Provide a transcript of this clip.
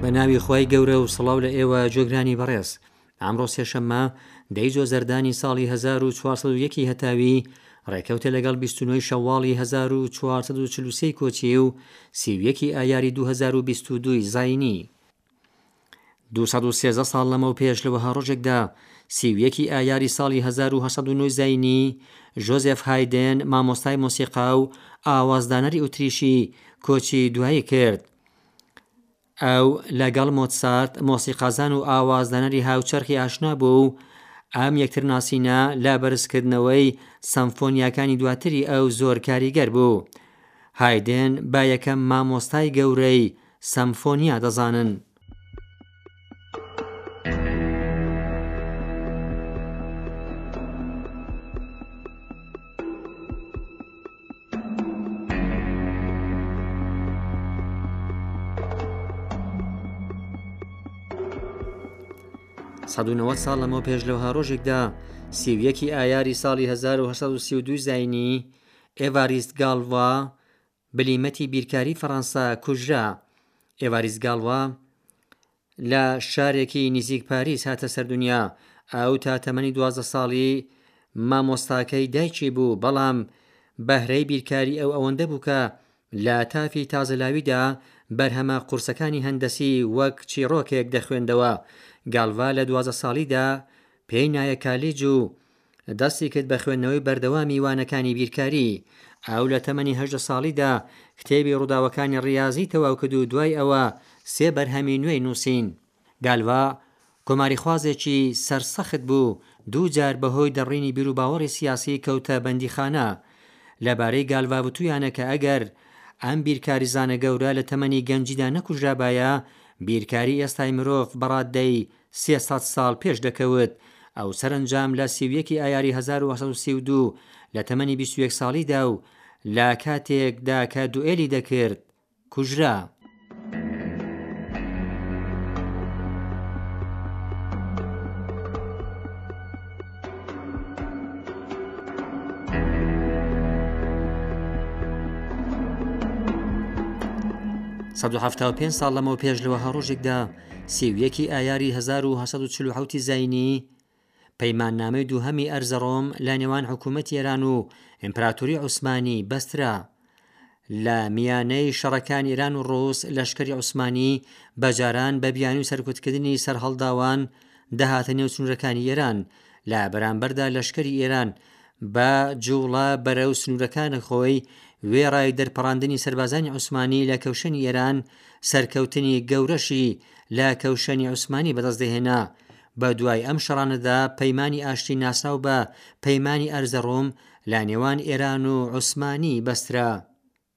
بە ناوی خی گەورە و سڵاو لە ئێوە جۆگرانی بەڕێز ئامڕۆ سێشەممە دەی زۆ زەردانی ساڵی 1940 هەتاوی ڕێکەوتە لەگەڵ 29 شەواڵی 1940 کۆچی و سیویەکی ئایاری 2022 زینی دوو سەد و سێزدە ساڵ لەمەوپێش لە وەها ڕۆژێکدا سی و یەکی ئایاری ساڵی هەزار و هەشت سەد و نۆی زاینی ژۆزێف هایدێن مامۆستای مۆسیقا و ئاوازدانەری ئوتریشی کۆچی دوایی کرد ئەو لەگەڵ مۆتسارت مۆسیقازان و ئاوازدانەری هاوچەرخی ئاشنا بوو و ئەم یەکتر ناسینە لە بەرزکردنەوەی سەمفۆنیاکانی دواتری ئەو زۆر کاریگەر بوو هایدێن با یەکەم مامۆستای گەورەی سەمفۆنیا دەزانن. سەد و نەوەد ساڵ لەمەوپێش لە وەها ڕۆژێکدا سی و یەکی ئایاری ساڵی 1932 زینی ئێڤاریست گاڵڤا بلیمەتی بیرکاری فەڕەنسا کوژرا ئێواریس گاڵوا لە شارێکی نزیک پاریس هاتە سەردونیا ئەو تا تەمەنی دوازدە ساڵی مامۆستاکەی دایکی بوو بەڵام بەهرەی بیرکاری ئەو ئەوەندە بوو کە لە تافی تازەلاویدا بەرهەمە قورسەکانی هەندەسی وەک چیڕۆکێک دەخوێندەوە گاڵڤا لە دوازدە ساڵیدا پێی نایە کالیج و دەستی کرد بە خوێندنەوەی بەردەوامی وانەکانی بیرکاری. ئەو لە تەمەنی هەژدە ساڵیدا کتێبی ڕووداوەکانی ڕیازی تەواو کرد و دوای ئەوە سێ بەرهەمی نوێی نووسین. گالڤا کۆماریخوازێکی سەرسەخت بوو، دوو جار بەهۆی دەڕینی بیروباوەڕی سیاسی کەوتە بەندیخانە. لەبارەی گالڤا وتوویانە کە ئەگەر ئەم بیرکاریزانە گەورە لە تەمەنی گەنجیدا نەکوژرابایە، بیرکاری ئێستای مرۆڤ بە ڕاددەی سێ سەد ساڵ پێش دەکەوت، ئەو سەرەنجام لە سی و یەکی ئایاری هەزار و هەشت سەد و سی و دوو لە تەمەنی بیست و یەک ساڵیدا و لە کاتێک دا کە دوئێلی دەکرد، کوژرا. سەد و حەفتا و پێنج ساڵ لەمەو پێش لە وەها ڕۆژێکدا، سی و یەک ی ئایاری هەزار و هەشت سەد و چل و حەوت ی زاینی، پەیماننامەی دووهەمی ئەرزەڕۆم لە نێوان حکوومەتی ئێران و ئیمپراتوری عوسمانی بەسترا. لە میانەی شەڕەکانی ئێران و ڕووس لەشکری عوسمانی بە جاران بە بیانی و سەرکوتکردنی سەرهەڵداوان دەهاتە نێو سنوورەکانی ئێران، لە بەرامبەردا لەشکری ئێران بە جووڵە بەرەو سنوورەکانی خۆی وێڕای دەرپەڕاندنی سەربازانی عوسمانی لە کەوشەنی ئێران، سەرکەوتنی گەورەشی لە کەوشەنی عوسمانی بەدەست دەهێنا. بە دوای ئەم شەڕانەدا پەیمانی ئاشتی ناسراو بە پەیمانی ئەرزەڕوم لە نێوان ئێران و عوسمانی بەسترا.